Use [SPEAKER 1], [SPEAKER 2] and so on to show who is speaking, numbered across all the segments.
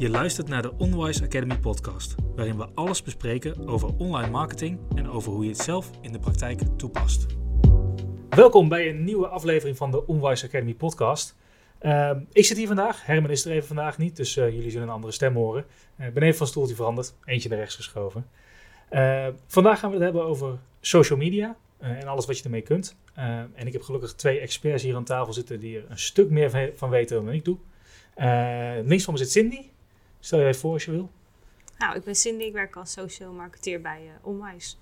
[SPEAKER 1] Je luistert naar de Onwise Academy podcast, waarin we alles bespreken over online marketing en over hoe je het zelf in de praktijk toepast. Welkom bij een nieuwe aflevering van de Onwise Academy podcast. Ehm, ik zit hier vandaag, Herman is er even vandaag niet, dus eh, jullie zullen een andere stem horen. Eh, ik ben van stoeltje veranderd, eentje naar rechts geschoven. Eh, vandaag gaan we het hebben over social media en alles wat je ermee kunt. en ik heb gelukkig twee experts hier aan tafel zitten die er een stuk meer van weten dan ik doe. links van me zit Cindy. Stel je even voor als je wil.
[SPEAKER 2] Nou, ik ben Cindy, ik werk als social marketeer bij uh, Onwijs.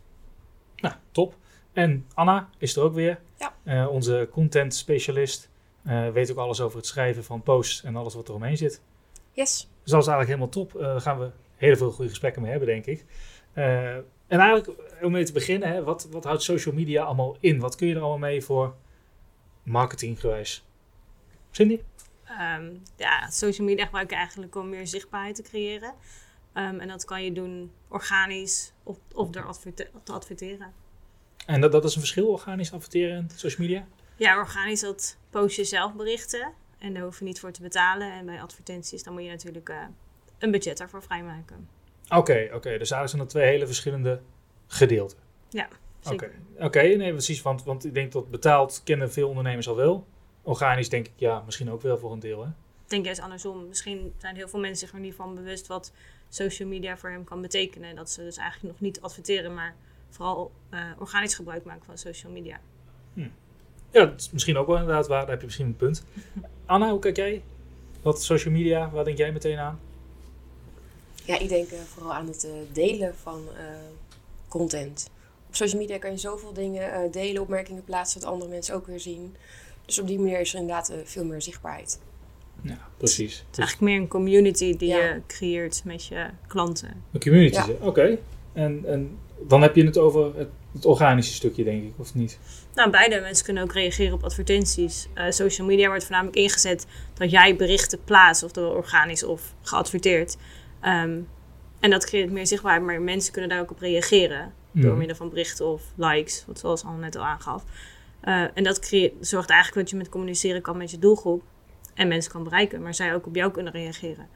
[SPEAKER 1] Nou, top. En Anna is er ook weer.
[SPEAKER 2] Ja.
[SPEAKER 1] Uh, onze content specialist. Uh, weet ook alles over het schrijven van posts en alles wat er omheen zit.
[SPEAKER 2] Yes.
[SPEAKER 1] Dus dat is eigenlijk helemaal top. Daar gaan we heel veel goede gesprekken mee hebben, denk ik. en eigenlijk, om mee te beginnen, hè, wat, wat houdt social media allemaal in? Wat kun je er allemaal mee voor marketinggewijs? Cindy?
[SPEAKER 2] Um, ja, social media gebruik ik eigenlijk om meer zichtbaarheid te creëren. Um, en dat kan je doen organisch of, of door te adverteren.
[SPEAKER 1] En dat, dat is een verschil, organisch adverteren en social media?
[SPEAKER 2] Ja, organisch dat post je zelf berichten. En daar hoef je niet voor te betalen. En bij advertenties dan moet je natuurlijk uh, een budget daarvoor vrijmaken.
[SPEAKER 1] Oké, okay, oké. Okay. Dus eigenlijk zijn er twee hele verschillende gedeelten.
[SPEAKER 2] Ja,
[SPEAKER 1] Oké, okay. nee, precies. Want, want ik denk dat betaald kennen veel ondernemers al wel. Organisch denk ik ja, misschien ook wel voor een deel. Hè?
[SPEAKER 2] Ik denk juist andersom. Misschien zijn heel veel mensen zich er niet van bewust wat social media voor hem kan betekenen. Dat ze dus eigenlijk nog niet adverteren, maar vooral uh, organisch gebruik maken van social media.
[SPEAKER 1] Hm. Ja, dat is misschien ook wel inderdaad waar. Daar heb je misschien een punt. Anna, hoe kijk jij? Wat social media, waar denk jij meteen aan?
[SPEAKER 3] Ja, ik denk uh, vooral aan het uh, delen van content. Op social media kan je zoveel dingen delen, opmerkingen plaatsen, dat andere mensen ook weer zien. Dus op die manier is er inderdaad veel meer zichtbaarheid.
[SPEAKER 1] Ja, precies.
[SPEAKER 2] Het is eigenlijk meer een community die je creëert met je klanten.
[SPEAKER 1] Een community, ja. oké. En, en dan heb je het over het, het, organische stukje, denk ik, of niet?
[SPEAKER 2] Nou, beide mensen kunnen ook reageren op advertenties. Uh, social media wordt voornamelijk ingezet dat jij berichten plaatst, of dat organisch of geadverteerd. Um, en dat creëert meer zichtbaarheid, maar mensen kunnen daar ook op reageren. Door middel van berichten of likes, wat zoals al net al aangaf. Uh, en dat zorgt eigenlijk dat je met communiceren kan met je doelgroep en mensen kan bereiken, maar zij ook op jou kunnen reageren.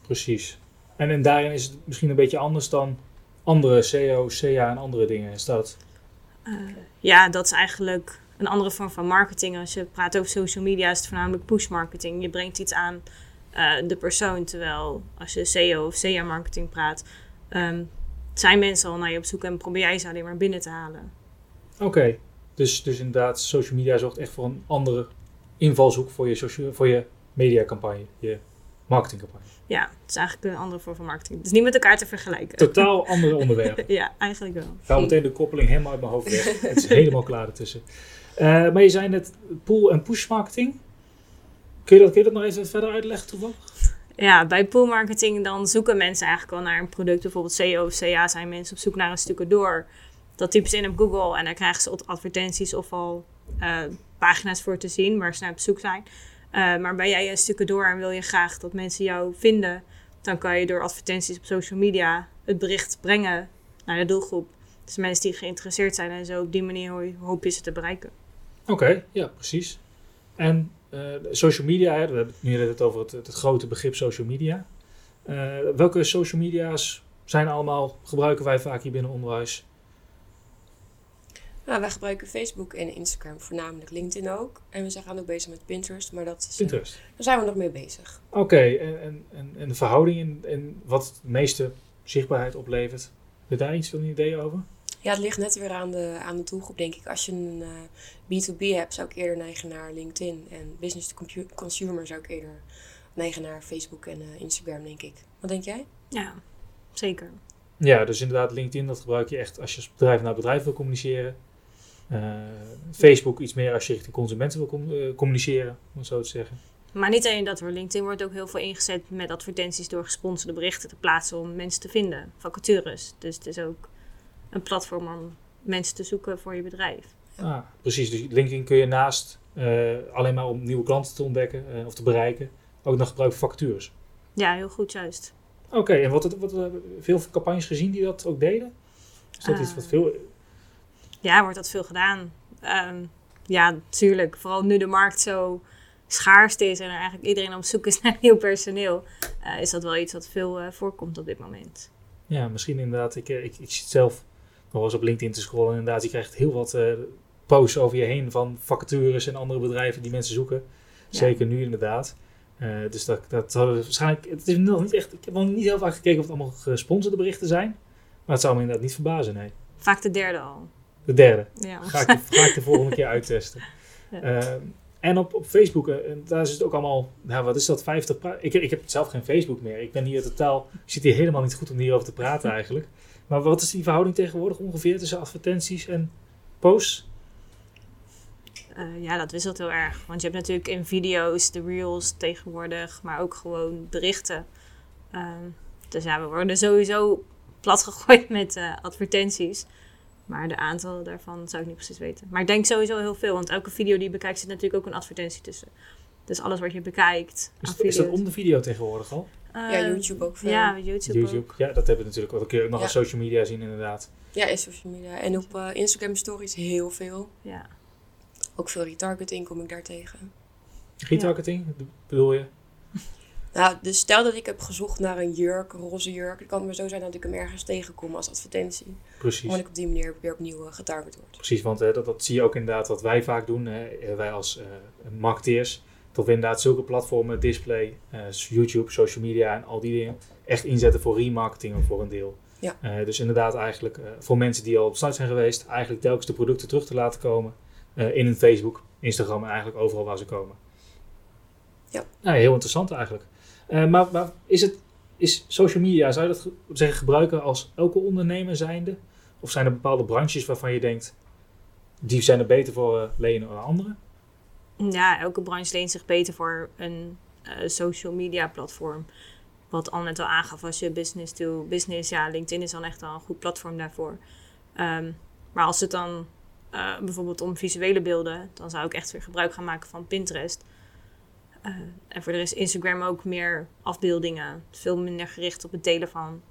[SPEAKER 1] Precies. En, en daarin is het misschien een beetje anders dan andere SEO, CA en andere dingen. Is dat?
[SPEAKER 2] Uh, ja, dat is eigenlijk een andere vorm van marketing. Als je praat over social media, is het voornamelijk push marketing. Je brengt iets aan uh, de persoon, terwijl als je SEO of CA marketing praat, um, zijn mensen al naar je op zoek en probeer jij ze alleen maar binnen te halen.
[SPEAKER 1] Oké, dus, dus inderdaad, social media zorgt echt voor een andere invalshoek voor je, social, voor je mediacampagne, je marketingcampagne.
[SPEAKER 2] Ja, het is eigenlijk een andere vorm van marketing. Het is niet met elkaar te vergelijken.
[SPEAKER 1] Totaal andere onderwerpen.
[SPEAKER 2] ja, eigenlijk wel.
[SPEAKER 1] Ik haal meteen de koppeling helemaal uit mijn hoofd weg. het is helemaal klaar ertussen. Uh, maar je zei net pool- en push marketing. Kun je, dat, kun je dat nog even verder uitleggen toevallig?
[SPEAKER 2] Ja, bij pool marketing dan zoeken mensen eigenlijk al naar een product. Bijvoorbeeld CO of CA zijn mensen op zoek naar een stukje door dat typen ze in op Google en dan krijgen ze advertenties of al uh, pagina's voor te zien waar ze naar op zoek zijn. Uh, maar ben jij een stukken door en wil je graag dat mensen jou vinden, dan kan je door advertenties op social media het bericht brengen naar de doelgroep. Dus mensen die geïnteresseerd zijn en zo op die manier hoop je ze te bereiken.
[SPEAKER 1] Oké, ja, precies. En uh, social media, we hebben het nu het over het, het, grote begrip social media. welke social media's zijn allemaal, gebruiken wij vaak hier binnen onderwijs?
[SPEAKER 3] Nou, wij gebruiken Facebook en Instagram, voornamelijk LinkedIn ook. En we zijn ook bezig met Pinterest, maar dat is,
[SPEAKER 1] Pinterest.
[SPEAKER 3] daar zijn we nog mee bezig.
[SPEAKER 1] Oké, en, en, en de verhouding en, en wat het meeste zichtbaarheid oplevert, heb je daar iets van een idee over?
[SPEAKER 3] Ja, het ligt net weer aan de, aan de doelgroep, denk ik. Als je een uh, B2B hebt, zou ik eerder neigen naar LinkedIn. En business to consumer zou ik eerder neigen naar Facebook en uh, Instagram, denk ik. Wat denk jij?
[SPEAKER 2] Ja, zeker.
[SPEAKER 1] Ja, dus inderdaad, LinkedIn, dat gebruik je echt als je als bedrijf naar bedrijf wil communiceren. Uh, Facebook iets meer als je richting consumenten wil com uh, communiceren, om zo te zeggen.
[SPEAKER 2] Maar niet alleen dat hoor. LinkedIn wordt ook heel veel ingezet met advertenties door gesponsorde berichten te plaatsen om mensen te vinden, vacatures. Dus het is ook een platform om mensen te zoeken voor je bedrijf.
[SPEAKER 1] Ah, precies. Dus LinkedIn kun je naast uh, alleen maar om nieuwe klanten te ontdekken of te bereiken, ook nog gebruiken voor vacatures.
[SPEAKER 2] Ja, heel goed juist.
[SPEAKER 1] Oké, okay, en wat, wat, wat, veel campagnes gezien die dat ook deden? Is dat iets wat veel
[SPEAKER 2] ja, wordt dat veel gedaan. Um, ja, natuurlijk. Vooral nu de markt zo schaarste is en er eigenlijk iedereen op zoek is naar nieuw personeel, eh, is dat wel iets wat veel eh, voorkomt op dit moment.
[SPEAKER 1] Ja, misschien inderdaad. Ik, eh, ik, ik zit zelf nog wel eens op LinkedIn te scrollen. Inderdaad, je krijgt heel wat posts over je heen van vacatures en andere bedrijven die mensen zoeken.
[SPEAKER 2] Ja.
[SPEAKER 1] Zeker nu inderdaad. Dus dat, dat hadden we waarschijnlijk. Het is nog niet echt. Ik heb nog niet heel vaak gekeken of het allemaal gesponsorde berichten zijn. Maar het zou me inderdaad niet verbazen, nee.
[SPEAKER 2] Vaak de derde al.
[SPEAKER 1] De derde.
[SPEAKER 2] Ja.
[SPEAKER 1] Ga ik, de- ga ik de volgende keer uittesten.
[SPEAKER 2] Ja.
[SPEAKER 1] Ehm, en op, op Facebook, eh, en daar is het ook allemaal, nou wat is dat, 50 pra- ik, ik heb zelf geen Facebook meer. Ik ben hier totaal, ik zit hier helemaal niet goed om hierover te praten eigenlijk. Maar wat is die verhouding tegenwoordig ongeveer tussen advertenties en posts?
[SPEAKER 2] Eh, ja, dat wisselt heel erg. Want je hebt natuurlijk in video's de reels tegenwoordig, maar ook gewoon berichten. Ehm, dus ja, we worden sowieso platgegooid met eh, advertenties. Maar de aantallen daarvan zou ik niet precies weten. Maar ik denk sowieso heel veel, want elke video die je bekijkt zit natuurlijk ook een advertentie tussen. Dus alles wat je bekijkt
[SPEAKER 1] Is,
[SPEAKER 2] aan
[SPEAKER 1] is dat om de video tegenwoordig al?
[SPEAKER 3] Ja, YouTube ook veel.
[SPEAKER 2] Ja, YouTube, ook.
[SPEAKER 1] Ja, dat hebben we natuurlijk ook. Dat kun je ook nog
[SPEAKER 3] Ja.
[SPEAKER 1] op social media zien inderdaad.
[SPEAKER 3] Ja, in social media. En op eh, Instagram stories heel veel.
[SPEAKER 2] Ja.
[SPEAKER 3] Ook veel retargeting kom ik daar tegen.
[SPEAKER 1] Retargeting, bedoel je?
[SPEAKER 3] Nou, dus stel dat ik heb gezocht naar een jurk, een roze jurk. Het kan maar zo zijn dat ik hem ergens tegenkom als advertentie.
[SPEAKER 1] Precies.
[SPEAKER 3] Omdat ik op die manier weer opnieuw eh, getarget word.
[SPEAKER 1] Precies, want hè, dat, dat zie je ook inderdaad wat wij vaak doen. Hè, eh, wij als eh, marketeers. Dat we inderdaad zulke platformen, display, eh, YouTube, social media en al die dingen echt inzetten voor remarketing voor een deel.
[SPEAKER 3] Ja.
[SPEAKER 1] Eh, dus inderdaad eigenlijk eh, voor mensen die al op site zijn geweest, eigenlijk telkens de producten terug te laten komen eh, in hun Facebook, Instagram en eigenlijk overal waar ze komen.
[SPEAKER 3] Ja.
[SPEAKER 1] Nou, heel interessant eigenlijk. Eh, maar, is het is social media, zou je dat ge- zeggen gebruiken als elke ondernemer zijnde? Of zijn er bepaalde branches waarvan je denkt, die zijn er beter voor eh, lenen dan andere?
[SPEAKER 2] Ja, elke branche leent zich beter voor een eh, social media platform. Wat al net al aangaf, als je business to business, ja, LinkedIn is dan echt al een goed platform daarvoor. Ehm, maar als het dan bijvoorbeeld om visuele beelden, dan zou ik echt weer gebruik gaan maken van Pinterest. Eh, en voor de rest Instagram ook meer afbeeldingen. Veel minder gericht op het delen van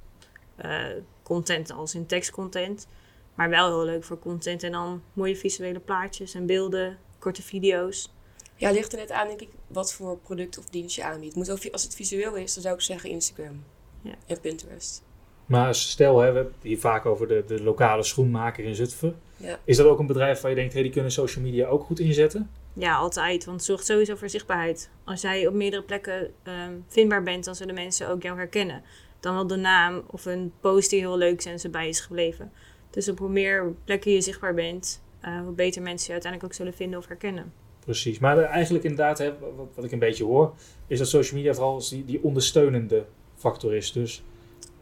[SPEAKER 2] eh, content als in tekstcontent. Maar wel heel leuk voor content en dan mooie visuele plaatjes en beelden, korte video's.
[SPEAKER 3] Ja, ligt er net aan, denk ik, wat voor product of dienst je aanbiedt. Moet ook, als het visueel is, dan zou ik zeggen Instagram
[SPEAKER 2] Ja.
[SPEAKER 3] en Pinterest.
[SPEAKER 1] Maar stel, hè, we hebben het hier vaak over de, de lokale schoenmaker in Zutphen.
[SPEAKER 3] Ja.
[SPEAKER 1] Is dat ook een bedrijf waar je denkt, hey, die kunnen social media ook goed inzetten?
[SPEAKER 2] Ja, altijd. Want het zorgt sowieso voor zichtbaarheid. Als jij op meerdere plekken ehm, vindbaar bent, dan zullen mensen ook jou herkennen. Dan wel de naam of een post die heel leuk is en ze bij is gebleven. Dus op hoe meer plekken je zichtbaar bent, eh, hoe beter mensen je uiteindelijk ook zullen vinden of herkennen.
[SPEAKER 1] Precies. Maar eigenlijk inderdaad, hè, wat, wat ik een beetje hoor, is dat social media vooral die, die ondersteunende factor is. Dus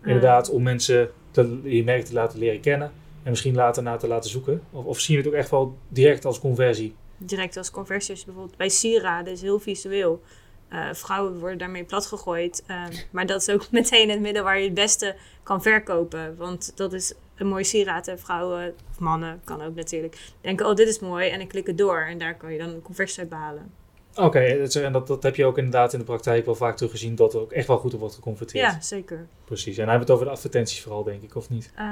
[SPEAKER 1] inderdaad, om mensen te, je merk te laten leren kennen en misschien later naar te laten zoeken. Of, of zie je het ook echt wel direct als conversie?
[SPEAKER 2] Direct als conversie. Als je bijvoorbeeld bij sieraden is heel visueel. Eh, vrouwen worden daarmee platgegooid. Eh, maar dat is ook meteen het midden waar je het beste kan verkopen. Want dat is een mooi sieraad. En vrouwen, of mannen, kan ook natuurlijk, denken: oh, dit is mooi. En ik klik het door. En daar kan je dan een conversie uit behalen.
[SPEAKER 1] Oké, is- en dat, dat heb je ook inderdaad in de praktijk wel vaak teruggezien, dat er ook echt wel goed op wordt geconverteerd.
[SPEAKER 2] Ja, zeker.
[SPEAKER 1] Precies. En dan hebben we het over de advertenties vooral, denk ik, of niet?
[SPEAKER 2] Eh,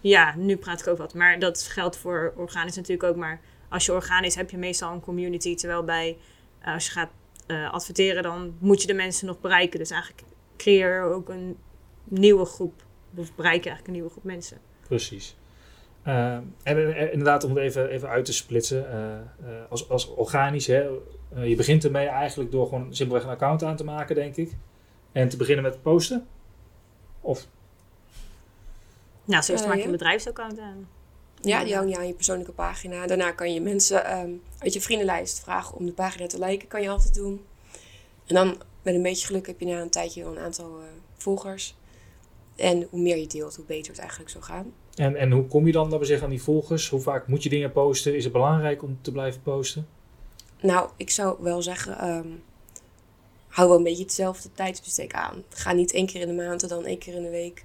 [SPEAKER 2] ja, nu praat ik ook wat. Maar dat geldt voor organisch natuurlijk ook. Maar als je organisch heb je meestal een community. Terwijl bij, eh, als je gaat eh, adverteren, dan moet je de mensen nog bereiken. Dus eigenlijk creëer je ook een nieuwe groep. Of bereik je eigenlijk een nieuwe groep mensen.
[SPEAKER 1] Precies. Eh, en, en inderdaad, om het even, even uit te splitsen, eh, eh, als, als organisch, hè, je begint ermee eigenlijk door gewoon simpelweg een account aan te maken, denk ik. En te beginnen met posten. Of,
[SPEAKER 2] Nou, zo eerst
[SPEAKER 3] Eh,
[SPEAKER 2] maak je een bedrijfsbedrijfsaccount aan.
[SPEAKER 3] Ja, die hang je aan je persoonlijke pagina. Daarna kan je mensen ehm, uit je vriendenlijst vragen om de pagina te liken. Kan je altijd doen. En dan met een beetje geluk heb je na een tijdje wel een aantal eh, volgers. En hoe meer je deelt, hoe beter het eigenlijk zou gaan.
[SPEAKER 1] en, en hoe kom je dan, laten we zeggen, aan die volgers? Hoe vaak moet je dingen posten? Is het belangrijk om te blijven posten?
[SPEAKER 3] Nou, ik zou wel zeggen, ehm, hou wel een beetje hetzelfde tijdsbestek aan. Ga niet één keer in de maand en dan één keer in de week.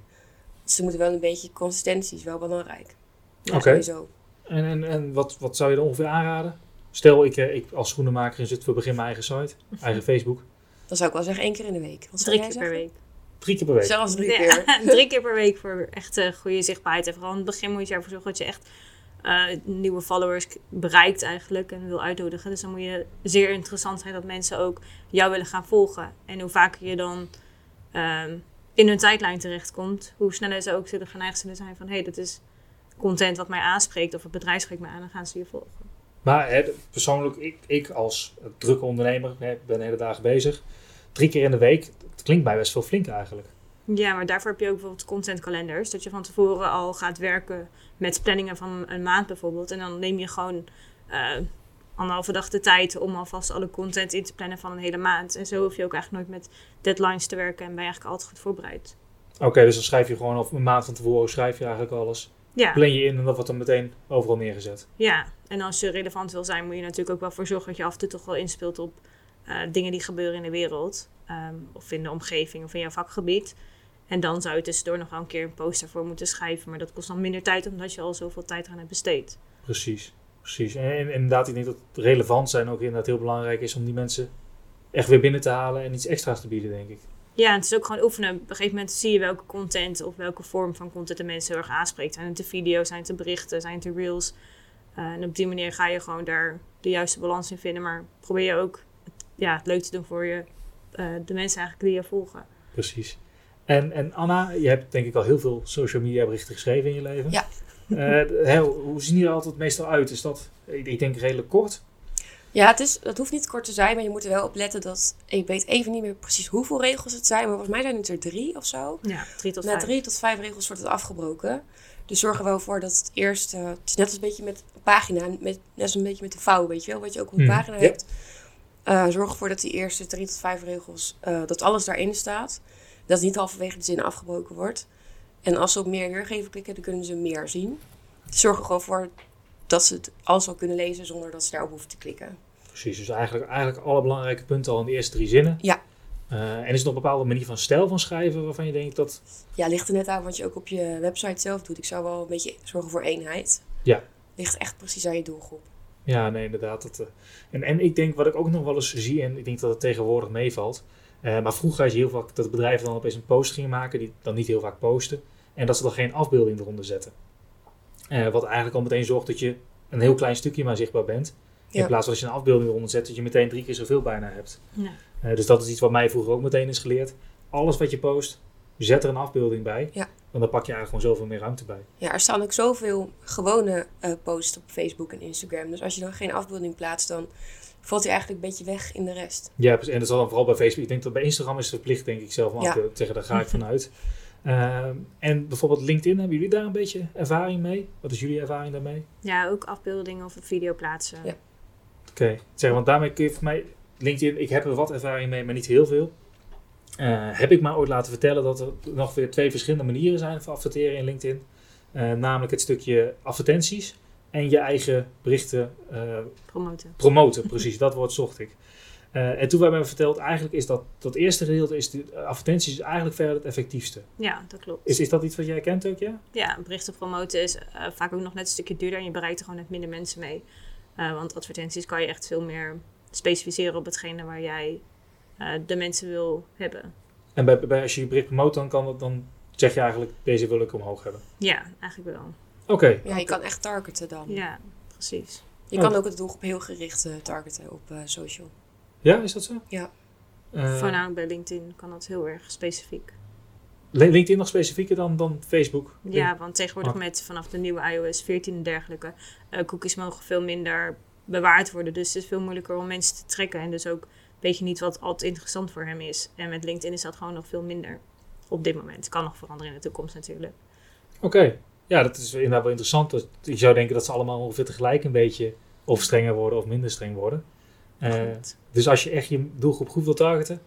[SPEAKER 3] Ze moeten wel een beetje, consistentie is wel belangrijk. Ja,
[SPEAKER 1] Oké.
[SPEAKER 3] sowieso.
[SPEAKER 1] En, en, en wat, wat zou je dan ongeveer aanraden? Stel, ik, eh, ik als schoenenmaker in Zutphen begin mijn eigen site, eigen Facebook.
[SPEAKER 3] Dan zou ik wel zeggen één keer in de week. Wat
[SPEAKER 2] Drie keer per week.
[SPEAKER 1] Drie keer per week.
[SPEAKER 3] Zelfs drie
[SPEAKER 2] Ja,
[SPEAKER 3] keer.
[SPEAKER 2] drie keer per week voor echt eh, goede zichtbaarheid. En vooral in het begin moet je ervoor zorgen dat je echt eh, nieuwe followers bereikt eigenlijk en wil uitnodigen. Dus dan moet je zeer interessant zijn dat mensen ook jou willen gaan volgen. En hoe vaker je dan ehm, in hun tijdlijn terechtkomt, hoe sneller ze ook zullen geneigd zullen zijn van hé, hey, dit is content wat mij aanspreekt of het bedrijf spreekt mij aan, dan gaan ze je volgen.
[SPEAKER 1] Maar hè, persoonlijk, ik, ik als drukke ondernemer hè, ben de hele dagen bezig. Drie keer in de week, dat klinkt mij best wel flink eigenlijk.
[SPEAKER 2] Ja, maar daarvoor heb je ook bijvoorbeeld contentkalenders. Dat je van tevoren al gaat werken met planningen van een maand bijvoorbeeld. En dan neem je gewoon eh, anderhalve dag de tijd om alvast alle content in te plannen van een hele maand. En zo hoef je ook eigenlijk nooit met deadlines te werken en ben je eigenlijk altijd goed voorbereid.
[SPEAKER 1] Oké, dus dan schrijf je gewoon of een maand van tevoren schrijf je eigenlijk alles.
[SPEAKER 2] Ja,
[SPEAKER 1] Plan je in en dat wordt dan meteen overal neergezet.
[SPEAKER 2] ja, en als je relevant wil zijn, moet je natuurlijk ook wel voor zorgen dat je af en toe toch wel inspeelt op eh, dingen die gebeuren in de wereld. ehm, of in de omgeving of in jouw vakgebied. En dan zou je tussendoor nog wel een keer een post daarvoor moeten schrijven. Maar dat kost dan minder tijd omdat je al zoveel tijd aan hebt besteed.
[SPEAKER 1] Precies, precies. En, en inderdaad, ik denk dat relevant zijn ook inderdaad heel belangrijk is om die mensen echt weer binnen te halen en iets extra's te bieden, denk ik.
[SPEAKER 2] Ja, en het is ook gewoon oefenen. Op een gegeven moment zie je welke content of welke vorm van content de mensen heel erg aanspreekt. Zijn het de video's, zijn het de berichten, zijn het de reels. Eh, en op die manier ga je gewoon daar de juiste balans in vinden. Maar probeer je ook het, ja, het leuk te doen voor je, eh, de mensen eigenlijk die je volgen.
[SPEAKER 1] Precies. En, en Anna, je hebt denk ik al heel veel social media berichten geschreven in je leven.
[SPEAKER 3] Ja.
[SPEAKER 1] Eh, hoe zien die er altijd meestal uit? Is dat, ik, ik denk redelijk kort?
[SPEAKER 3] Ja, het, is, het hoeft niet kort te zijn, maar je moet er wel op letten dat... Ik weet even niet meer precies hoeveel regels het zijn, maar volgens mij zijn het er drie of zo.
[SPEAKER 2] Ja, drie tot
[SPEAKER 3] Na
[SPEAKER 2] vijf.
[SPEAKER 3] drie tot vijf regels wordt het afgebroken. Dus zorg er wel voor dat het eerst... eh, het is net als een beetje met een pagina, met, net als een beetje met de vouw, weet je wel? Wat je ook op een
[SPEAKER 1] Mhm,
[SPEAKER 3] pagina
[SPEAKER 1] ja.
[SPEAKER 3] hebt. Eh, zorg ervoor dat die eerste drie tot vijf regels, eh, dat alles daarin staat. Dat het niet halverwege de zin afgebroken wordt. En als ze op meer weergeven klikken, dan kunnen ze meer zien. Zorg er gewoon voor dat ze het al kunnen lezen zonder dat ze daarop hoeven te klikken.
[SPEAKER 1] Precies, dus eigenlijk, eigenlijk alle belangrijke punten al in de eerste drie zinnen.
[SPEAKER 3] Ja.
[SPEAKER 1] Eh, en is er nog een bepaalde manier van stijl van schrijven waarvan je denkt dat...
[SPEAKER 3] Ja, ligt er net aan wat je ook op je website zelf doet. Ik zou wel een beetje zorgen voor eenheid.
[SPEAKER 1] Ja.
[SPEAKER 3] Ligt echt precies aan je doelgroep.
[SPEAKER 1] Ja, nee, inderdaad. Dat, eh, en, en ik denk wat ik ook nog wel eens zie, en ik denk dat het tegenwoordig meevalt. eh, maar vroeger had je heel vaak dat bedrijven dan opeens een post gingen maken, die dan niet heel vaak posten. En dat ze dan geen afbeelding eronder zetten. Eh, wat eigenlijk al meteen zorgt dat je een heel klein stukje maar zichtbaar bent. In
[SPEAKER 3] Ja.
[SPEAKER 1] plaats van als je een afbeelding eronder zet, dat je meteen drie keer zoveel bijna hebt.
[SPEAKER 2] Ja.
[SPEAKER 1] Eh, dus dat is iets wat mij vroeger ook meteen is geleerd. Alles wat je post, zet er een afbeelding bij.
[SPEAKER 3] Ja.
[SPEAKER 1] Want dan pak je eigenlijk gewoon zoveel meer ruimte bij.
[SPEAKER 3] Ja, er staan ook zoveel gewone eh, posts op Facebook en Instagram. Dus als je dan geen afbeelding plaatst, dan valt hij eigenlijk een beetje weg in de rest.
[SPEAKER 1] Ja, precies. en dat is dan vooral bij Facebook. Ik denk dat bij Instagram is het verplicht, denk ik zelf. Maar
[SPEAKER 3] Ja.
[SPEAKER 1] ja. zeggen, daar ga ik vanuit. Ehm, en bijvoorbeeld LinkedIn, hebben jullie daar een beetje ervaring mee? Wat is jullie ervaring daarmee?
[SPEAKER 2] Ja, ook afbeeldingen of een video plaatsen.
[SPEAKER 3] Ja.
[SPEAKER 1] Oké, zeg, want daarmee kun je voor mij... LinkedIn, ik heb er wat ervaring mee, maar niet heel veel. Eh, heb ik maar ooit laten vertellen dat er nog weer twee verschillende manieren zijn voor adverteren in LinkedIn. Eh, namelijk het stukje advertenties en je eigen berichten eh,
[SPEAKER 2] Promoten.
[SPEAKER 1] Promoten, precies, dat woord zocht ik. Eh, en toen werd mij verteld, eigenlijk is dat, dat eerste gedeelte, is de eh, advertenties is eigenlijk verder het effectiefste.
[SPEAKER 2] Ja, dat klopt.
[SPEAKER 1] Is, is dat iets wat jij kent ook, ja?
[SPEAKER 2] Ja, berichten promoten is eh, vaak ook nog net een stukje duurder en je bereikt er gewoon net minder mensen mee. Eh, want advertenties kan je echt veel meer specificeren op hetgene waar jij eh, de mensen wil hebben.
[SPEAKER 1] En bij, bij, als je je bericht promoot, dan, kan het, dan zeg je eigenlijk, deze wil ik omhoog hebben.
[SPEAKER 2] Ja, eigenlijk wel.
[SPEAKER 1] Oké,
[SPEAKER 3] Ja, je kan echt targeten dan.
[SPEAKER 2] Ja, precies.
[SPEAKER 3] Je
[SPEAKER 1] Oh.
[SPEAKER 3] kan ook het doelgroep heel gericht targeten op eh, social.
[SPEAKER 1] Ja, is dat zo?
[SPEAKER 3] Ja.
[SPEAKER 1] Eh,
[SPEAKER 2] Voornamelijk bij LinkedIn kan dat heel erg specifiek.
[SPEAKER 1] Lin- LinkedIn nog specifieker dan, dan Facebook?
[SPEAKER 2] Ja, want tegenwoordig
[SPEAKER 1] Ah.
[SPEAKER 2] met vanaf de nieuwe iOS 14 en dergelijke, eh, cookies mogen veel minder bewaard worden. Dus het is veel moeilijker om mensen te trekken. En dus ook weet je niet wat altijd interessant voor hem is. En met LinkedIn is dat gewoon nog veel minder op dit moment. Kan nog veranderen in de toekomst natuurlijk.
[SPEAKER 1] Oké, ja, dat is inderdaad wel interessant. Dat, je zou denken dat ze allemaal ongeveer tegelijk een beetje of strenger worden of minder streng worden. Eh. Dus als je echt je doelgroep goed wil targeten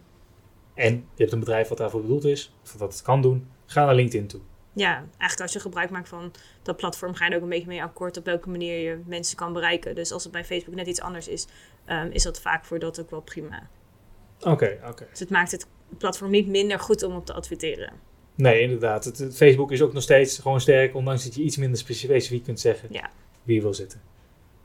[SPEAKER 1] en je hebt een bedrijf wat daarvoor bedoeld is, of dat het kan doen, ga naar LinkedIn toe.
[SPEAKER 2] Ja, eigenlijk als je gebruik maakt van dat platform, ga je er ook een beetje mee akkoord op welke manier je mensen kan bereiken. Dus als het bij Facebook net iets anders is, ehm, is dat vaak voor dat ook wel prima.
[SPEAKER 1] Oké, oké.
[SPEAKER 2] Dus het maakt het platform niet minder goed om op te adverteren.
[SPEAKER 1] Nee, inderdaad. Het, Facebook is ook nog steeds gewoon sterk, ondanks dat je iets minder speci- specifiek kunt zeggen
[SPEAKER 2] Ja.
[SPEAKER 1] wie je wil zitten.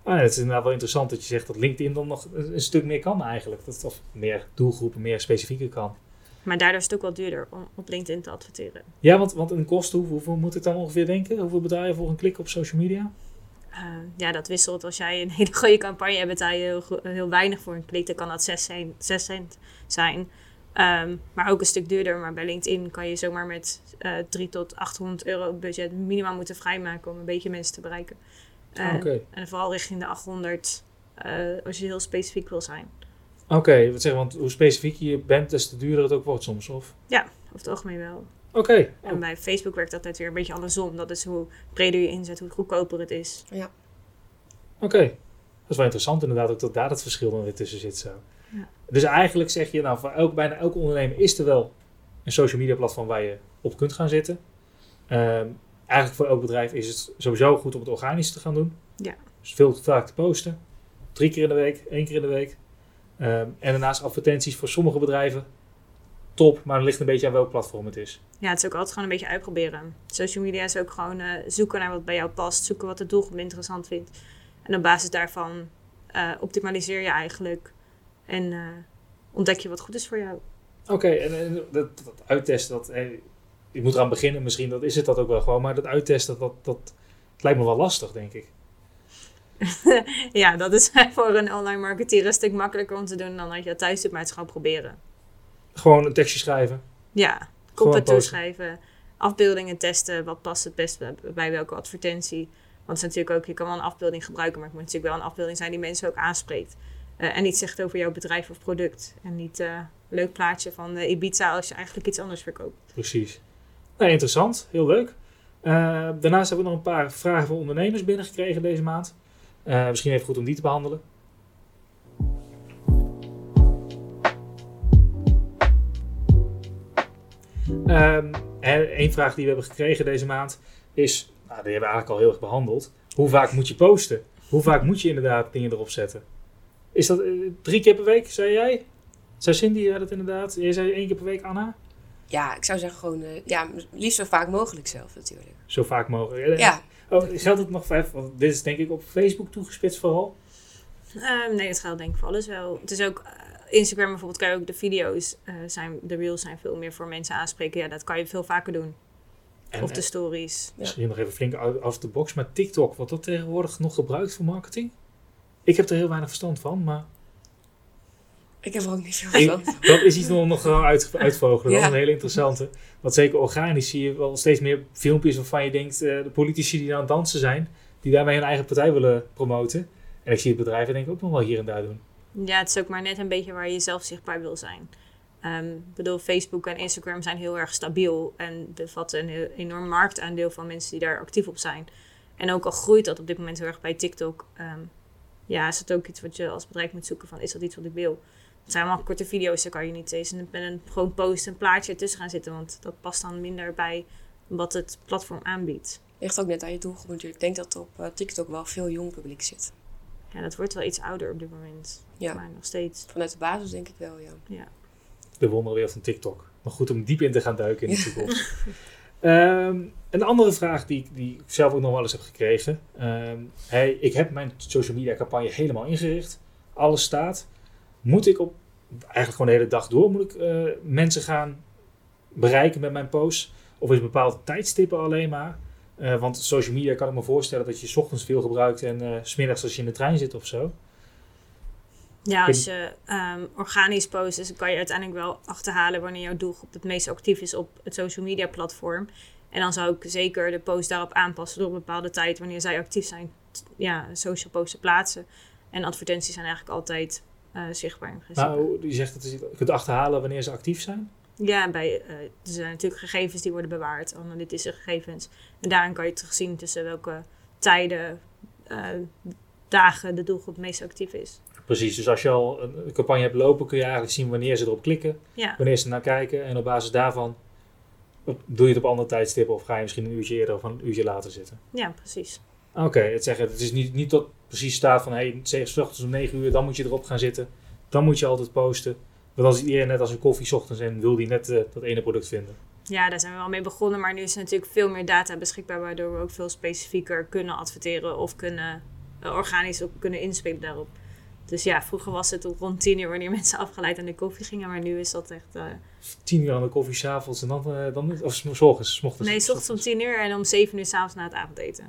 [SPEAKER 1] Ah, ja, het is inderdaad wel interessant dat je zegt dat LinkedIn dan nog een, stuk meer kan eigenlijk. Dat het of meer doelgroepen, meer specifieker kan.
[SPEAKER 2] Maar daardoor is het ook wel duurder om op LinkedIn te adverteren.
[SPEAKER 1] Ja, want, want een kost, hoe- hoeveel moet ik dan ongeveer denken? Hoeveel betaal je voor een klik op social media?
[SPEAKER 2] eh, ja, dat wisselt. Als jij een hele goede campagne hebt, betaal je heel, heel weinig voor een klik. Dan kan dat 6 cent, 6 cent zijn. Ehm, maar ook een stuk duurder. Maar bij LinkedIn kan je zomaar met eh 3 tot 800 euro budget minimaal moeten vrijmaken om een beetje mensen te bereiken.
[SPEAKER 1] Oké,
[SPEAKER 2] En vooral richting de 800 eh, als je heel specifiek wil zijn.
[SPEAKER 1] Oké, wat zeg, want hoe specifieker je bent, des te duurder het ook wordt soms, of?
[SPEAKER 2] Over het algemeen wel.
[SPEAKER 1] Oké,
[SPEAKER 2] En bij Facebook werkt dat net weer een beetje andersom. Dat is hoe breder je inzet, hoe goedkoper het is.
[SPEAKER 1] Oké, dat is wel interessant inderdaad ook dat daar het verschil dan weer tussen zit zo.
[SPEAKER 2] Ja.
[SPEAKER 1] Dus eigenlijk zeg je, nou voor elk, bijna elke ondernemer is er wel een social media platform waar je op kunt gaan zitten. Ehm, eigenlijk voor elk bedrijf is het sowieso goed om het organisch te gaan doen.
[SPEAKER 2] Ja.
[SPEAKER 1] Dus veel te vaak te posten. Drie keer in de week, één keer in de week. Ehm, en daarnaast advertenties voor sommige bedrijven. Top, maar het ligt een beetje aan welk platform het is.
[SPEAKER 2] Ja, het is ook altijd gewoon een beetje uitproberen. Social media is ook gewoon eh, zoeken naar wat bij jou past. Zoeken wat de doelgroep interessant vindt. En op basis daarvan eh, optimaliseer je eigenlijk. En eh, ontdek je wat goed is voor jou.
[SPEAKER 1] Oké, en, en dat, dat uittesten, dat, ik moet eraan beginnen misschien, dat is het dat ook wel gewoon. Maar dat uittesten, dat, dat, lijkt me wel lastig, denk ik.
[SPEAKER 2] ja, dat is voor een online marketeer een stuk makkelijker om te doen dan dat je het thuis doet. Maar het gewoon proberen.
[SPEAKER 1] Gewoon een tekstje schrijven.
[SPEAKER 2] Ja,
[SPEAKER 1] posten.
[SPEAKER 2] toeschrijven. Afbeeldingen testen. Wat past het best bij, bij welke advertentie. Want het is natuurlijk ook, je kan wel een afbeelding gebruiken. Maar het moet natuurlijk wel een afbeelding zijn die mensen ook aanspreekt. Eh, en niet zegt over jouw bedrijf of product. En niet een leuk plaatje van eh, Ibiza als je eigenlijk iets anders verkoopt.
[SPEAKER 1] Precies. Interessant. Heel leuk. Eh, daarnaast hebben we nog een paar vragen van ondernemers binnengekregen deze maand. Eh, misschien even goed om die te behandelen. Ehm, en een vraag die we hebben gekregen deze maand is, nou, die hebben we eigenlijk al heel erg behandeld. Hoe vaak moet je posten? Hoe vaak moet je inderdaad dingen erop zetten? Is dat eh, drie keer per week, zei jij? Zei Cindy dat inderdaad? Jij zei één keer per week, Anna?
[SPEAKER 3] Ja, ik zou zeggen gewoon, eh, ja, liefst zo vaak mogelijk zelf natuurlijk.
[SPEAKER 1] Zo vaak mogelijk.
[SPEAKER 3] Ja,
[SPEAKER 1] Oh, geldt het nog voor even? Want dit is denk ik op Facebook toegespitst vooral.
[SPEAKER 2] Ehm, nee, het geldt denk ik voor alles wel. Het is ook... eh, Instagram bijvoorbeeld kan je ook de video's eh, zijn, de reels zijn veel meer voor mensen aanspreken. Ja, dat kan je veel vaker doen.
[SPEAKER 1] En,
[SPEAKER 2] of de stories.
[SPEAKER 1] misschien nog even flink out of the box. Maar TikTok, wordt dat tegenwoordig nog gebruikt voor marketing? Ik heb er heel weinig verstand van, maar
[SPEAKER 3] ik heb er ook niet veel van.
[SPEAKER 1] dat is iets om nog gewoon uit, uitvogelen. Dat is
[SPEAKER 3] Ja.
[SPEAKER 1] een hele interessante. Want zeker organisch zie je wel steeds meer filmpjes waarvan je denkt, eh, de politici die aan het dansen zijn, die daarmee hun eigen partij willen promoten. En ik zie het bedrijven denk ik ook nog wel hier en daar doen.
[SPEAKER 2] Ja, het is ook maar net een beetje waar je zelf zichtbaar wil zijn. Ehm, ik bedoel, Facebook en Instagram zijn heel erg stabiel en bevatten een heel enorm marktaandeel van mensen die daar actief op zijn. En ook al groeit dat op dit moment heel erg bij TikTok, ehm, ja, is het ook iets wat je als bedrijf moet zoeken van, is dat iets wat ik wil? Het zijn allemaal korte video's, daar kan je niet eens met een gewoon post een plaatje ertussen gaan zitten, want dat past dan minder bij wat het platform aanbiedt.
[SPEAKER 3] Ligt ook net aan je doelgroep natuurlijk. Ik denk dat er op eh, TikTok wel veel jong publiek zit.
[SPEAKER 2] Ja, dat wordt wel iets ouder op dit moment,
[SPEAKER 3] Ja,
[SPEAKER 2] maar nog steeds.
[SPEAKER 3] vanuit de basis denk ik wel, ja.
[SPEAKER 1] de wonderwereld van TikTok. Maar goed om diep in te gaan duiken in de toekomst. Ehm, een andere vraag die, ik- die ik zelf ook nog wel eens heb gekregen. Ehm, hey, ik heb mijn social media campagne helemaal ingericht. Alles staat. Moet ik op, eigenlijk gewoon de hele dag door, moet ik eh, mensen gaan bereiken met mijn posts? Of is bepaalde tijdstippen alleen maar? Eh, want social media kan ik me voorstellen dat je 's ochtends veel gebruikt en eh, s smiddags als je in de trein zit of zo.
[SPEAKER 2] Ja, als je ehm, organisch post, dus dan kan je uiteindelijk wel achterhalen wanneer jouw doelgroep het meest actief is op het social media platform. En dan zou ik zeker de post daarop aanpassen door een bepaalde tijd, wanneer zij actief zijn, ja, social posts te plaatsen. En advertenties zijn eigenlijk altijd eh, zichtbaar in principe.
[SPEAKER 1] Nou, je zegt dat je kunt achterhalen wanneer ze actief zijn.
[SPEAKER 2] Ja, bij, eh, er zijn natuurlijk gegevens die worden bewaard, analytische gegevens. En daarin kan je terugzien tussen welke tijden, eh, dagen de doelgroep het meest actief is.
[SPEAKER 1] Precies, dus als je al een campagne hebt lopen, kun je eigenlijk zien wanneer ze erop klikken,
[SPEAKER 2] Ja.
[SPEAKER 1] wanneer ze naar kijken. En op basis daarvan doe je het op andere tijdstippen of ga je misschien een uurtje eerder of een uurtje later zitten.
[SPEAKER 2] ja, precies.
[SPEAKER 1] Oké, het zeggen, het is niet, niet dat precies staat van hey, s ochtends om 9 uur, dan moet je erop gaan zitten. Dan moet je altijd posten. Want dan zit iedereen net als een koffie 's ochtends en wil die net eh, dat ene product vinden.
[SPEAKER 2] Ja, daar zijn we wel mee begonnen, maar nu is er natuurlijk veel meer data beschikbaar, waardoor we ook veel specifieker kunnen adverteren of kunnen eh, organisch ook kunnen inspelen daarop. Dus ja, vroeger was het rond tien uur wanneer mensen afgeleid aan de koffie gingen, maar nu is dat echt. eh,
[SPEAKER 1] 10 uur aan de koffie s'avonds en dan, eh, dan of s s ochtends, s ochtends.
[SPEAKER 2] nee, s ochtends om tien uur en om zeven uur s'avonds na het avondeten.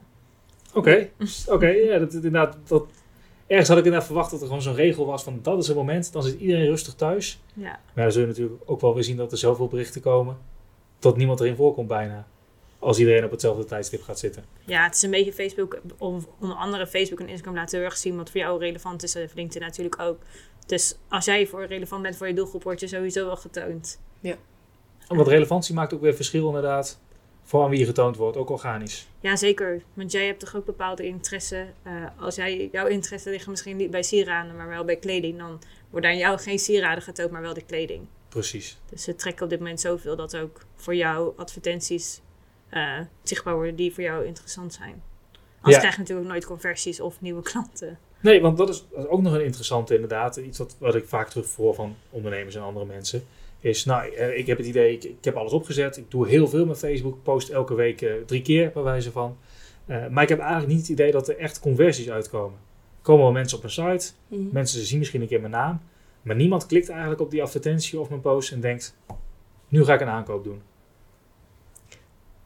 [SPEAKER 1] Oké, oké. ja, dat, inderdaad, dat, ergens had ik inderdaad verwacht dat er gewoon zo'n regel was van dat is het moment, dan zit iedereen rustig thuis.
[SPEAKER 2] Ja.
[SPEAKER 1] Maar dan zul je natuurlijk ook wel weer zien dat er zoveel berichten komen dat niemand erin voorkomt bijna. Als iedereen op hetzelfde tijdstip gaat zitten.
[SPEAKER 2] ja, het is een beetje Facebook, om, onder andere Facebook en Instagram laten heel erg zien wat voor jou relevant is. En LinkedIn natuurlijk ook. Dus als jij voor relevant bent voor je doelgroep, word je sowieso wel getoond.
[SPEAKER 1] Want relevantie maakt ook weer verschil inderdaad voor aan wie je getoond wordt, ook organisch.
[SPEAKER 2] Ja, zeker. Want jij hebt toch ook bepaalde interesse. eh, als jij, jouw interesse liggen misschien niet bij sieraden, maar wel bij kleding. Dan worden aan jou geen sieraden getoond, maar wel de kleding.
[SPEAKER 1] Precies.
[SPEAKER 2] Dus ze trekken op dit moment zoveel dat ook voor jou advertenties eh, zichtbaar worden die voor jou interessant zijn. Anders
[SPEAKER 1] Ja.
[SPEAKER 2] krijg je natuurlijk nooit conversies of nieuwe klanten.
[SPEAKER 1] Nee, want dat is, dat is ook nog een interessante inderdaad. Iets wat, wat ik vaak terugvoer van ondernemers en andere mensen. Is, nou, eh, ik heb het idee, ik, ik heb alles opgezet. Ik doe heel veel met Facebook. Post elke week eh, drie keer, bij wijze van. Eh, maar ik heb eigenlijk niet het idee dat er echt conversies uitkomen. Er komen wel mensen op mijn site.
[SPEAKER 3] Mhm.
[SPEAKER 1] Mensen zien misschien een keer mijn naam. Maar niemand klikt eigenlijk op die advertentie of mijn post en denkt... Nu ga ik een aankoop doen.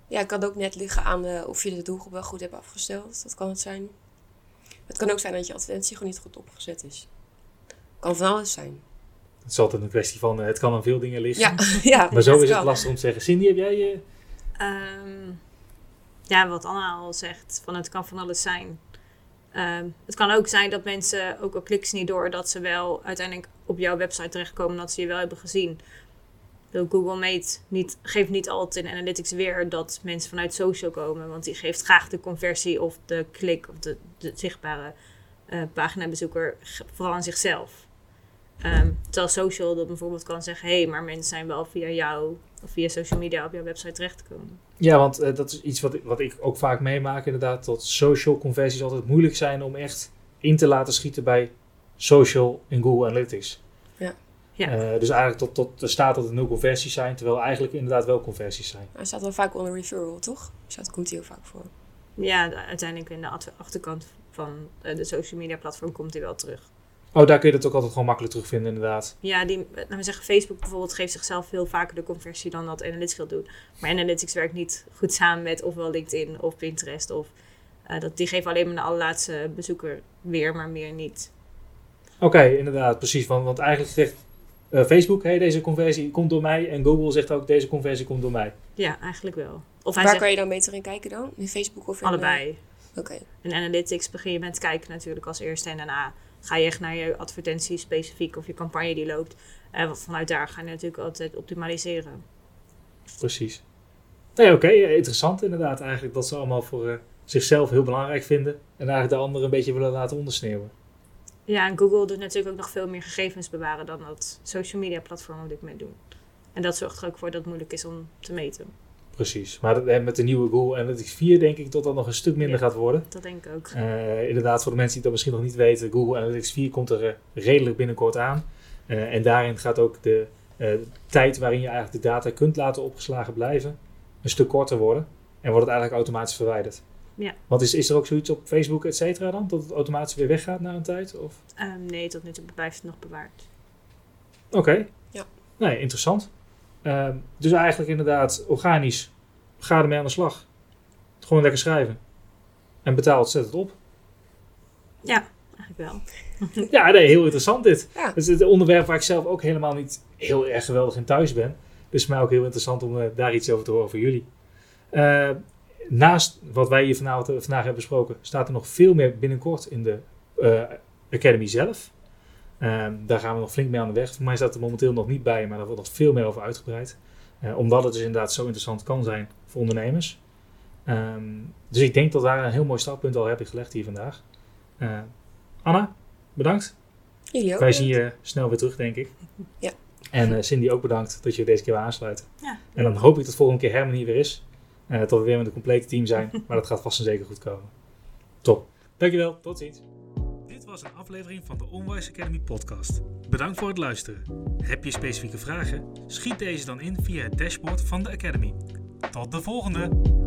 [SPEAKER 3] Ja, het kan ook net liggen aan of je de doelgroep wel goed hebt afgesteld. Dat kan het zijn. Het kan ook zijn dat je advertentie gewoon niet goed opgezet is. Kan van alles zijn.
[SPEAKER 1] Het is altijd een kwestie van, eh, het kan aan veel dingen liggen.
[SPEAKER 3] Ja, ja
[SPEAKER 1] Maar zo is het lastig om te zeggen. Cindy, heb jij... eh,
[SPEAKER 2] Ehm, ja, wat Anna al zegt, van het kan van alles zijn. Ehm, het kan ook zijn dat mensen, ook al klikken ze niet door, dat ze wel uiteindelijk op jouw website terechtkomen dat ze je wel hebben gezien. Google meet niet, geeft niet altijd in analytics weer dat mensen vanuit social komen, want die geeft graag de conversie of de klik of de, de zichtbare eh, paginabezoeker vooral aan zichzelf. Ehm, terwijl social dat bijvoorbeeld kan zeggen, hé, hey, maar mensen zijn wel via jou of via social media op jouw website terechtgekomen.
[SPEAKER 1] Ja, want eh, dat is iets wat ik, wat ik ook vaak meemaak inderdaad. Dat social conversies altijd moeilijk zijn om echt in te laten schieten bij social in Google Analytics.
[SPEAKER 2] Ja.
[SPEAKER 1] Eh, dus eigenlijk tot, tot er staat dat er nul conversies zijn, terwijl eigenlijk inderdaad wel conversies zijn.
[SPEAKER 3] Hij staat wel vaak onder referral, toch? Dus dat komt hier ook vaak voor.
[SPEAKER 2] Ja, de- uiteindelijk in de achterkant van eh, de social media platform komt hij wel terug.
[SPEAKER 1] Oh, daar kun je dat ook altijd gewoon makkelijk terugvinden inderdaad.
[SPEAKER 2] Ja, die, laten we zeggen, Facebook bijvoorbeeld geeft zichzelf veel vaker de conversie dan dat Analytics wil doen. Maar Analytics werkt niet goed samen met ofwel LinkedIn of Pinterest. Of, eh, dat, die geven alleen maar de allerlaatste bezoeker weer, maar meer niet.
[SPEAKER 1] Oké, inderdaad, precies. Want, want eigenlijk zegt eh, Facebook, hey, deze conversie komt door mij. En Google zegt ook, deze conversie komt door mij.
[SPEAKER 2] Ja, eigenlijk wel. Of
[SPEAKER 3] Waar
[SPEAKER 2] zegt
[SPEAKER 3] kan je dan beter in kijken dan? In Facebook of in...
[SPEAKER 2] allebei.
[SPEAKER 3] eh, Oké.
[SPEAKER 2] In Analytics begin je met kijken natuurlijk als eerste. En daarna ga je echt naar je advertentie specifiek of je campagne die loopt. En vanuit daar ga je natuurlijk altijd optimaliseren.
[SPEAKER 1] Precies. Nee, oké, eh, interessant inderdaad eigenlijk dat ze allemaal voor eh, zichzelf heel belangrijk vinden. En eigenlijk de anderen een beetje willen laten ondersneeuwen.
[SPEAKER 2] Ja, en Google doet natuurlijk ook nog veel meer gegevens bewaren dan dat social media platformen op dit moment doen. En dat zorgt er ook voor dat het moeilijk is om te meten.
[SPEAKER 1] Precies. Maar eh, met de nieuwe Google Analytics 4 denk ik dat dat nog een stuk minder
[SPEAKER 2] Ja.
[SPEAKER 1] gaat worden.
[SPEAKER 2] Dat denk ik ook.
[SPEAKER 1] Eh, inderdaad, voor de mensen die dat misschien nog niet weten, Google Analytics 4 komt er eh, redelijk binnenkort aan. En daarin gaat ook de tijd waarin je eigenlijk de data kunt laten opgeslagen blijven een stuk korter worden. En wordt het eigenlijk automatisch verwijderd.
[SPEAKER 2] Ja.
[SPEAKER 1] Want is, is er ook zoiets op Facebook, et cetera dan? Dat het automatisch weer weggaat na een tijd? Of?
[SPEAKER 2] Ehm, nee, tot nu toe blijft het nog bewaard.
[SPEAKER 1] Oké.
[SPEAKER 3] Ja.
[SPEAKER 1] Nee, interessant. Ehm, dus eigenlijk inderdaad organisch. Ga ermee aan de slag. Gewoon lekker schrijven. En betaal het, zet het op.
[SPEAKER 2] Ja, eigenlijk wel.
[SPEAKER 1] Ja, nee, heel interessant dit.
[SPEAKER 3] Ja.
[SPEAKER 1] Het is het onderwerp waar ik zelf ook helemaal niet heel erg geweldig in thuis ben. Dus mij ook heel interessant om eh, daar iets over te horen van jullie. Eh, naast wat wij hier vanavond, eh, vandaag hebben besproken, staat er nog veel meer binnenkort in de eh, Academy zelf. Ehm, daar gaan we nog flink mee aan de weg. Voor mij staat er momenteel nog niet bij, maar daar wordt nog veel meer over uitgebreid. Eh, omdat het dus inderdaad zo interessant kan zijn voor ondernemers. Ehm, dus ik denk dat daar een heel mooi startpunt al heb ik gelegd hier vandaag. Eh, Anna, bedankt.
[SPEAKER 3] Jullie ook.
[SPEAKER 1] Wij zien je snel weer terug, denk ik.
[SPEAKER 3] Ja.
[SPEAKER 1] En eh, Cindy ook bedankt dat je deze keer weer aansluit.
[SPEAKER 2] Ja.
[SPEAKER 1] En dan hoop ik dat volgende keer Herman hier weer is. Eh dat we weer met een complete team zijn. maar dat gaat vast en zeker goed komen. Top. Dankjewel. Tot ziens. Was een aflevering van de Onwise Academy podcast. Bedankt voor het luisteren. Heb je specifieke vragen? Schiet deze dan in via het dashboard van de Academy. Tot de volgende!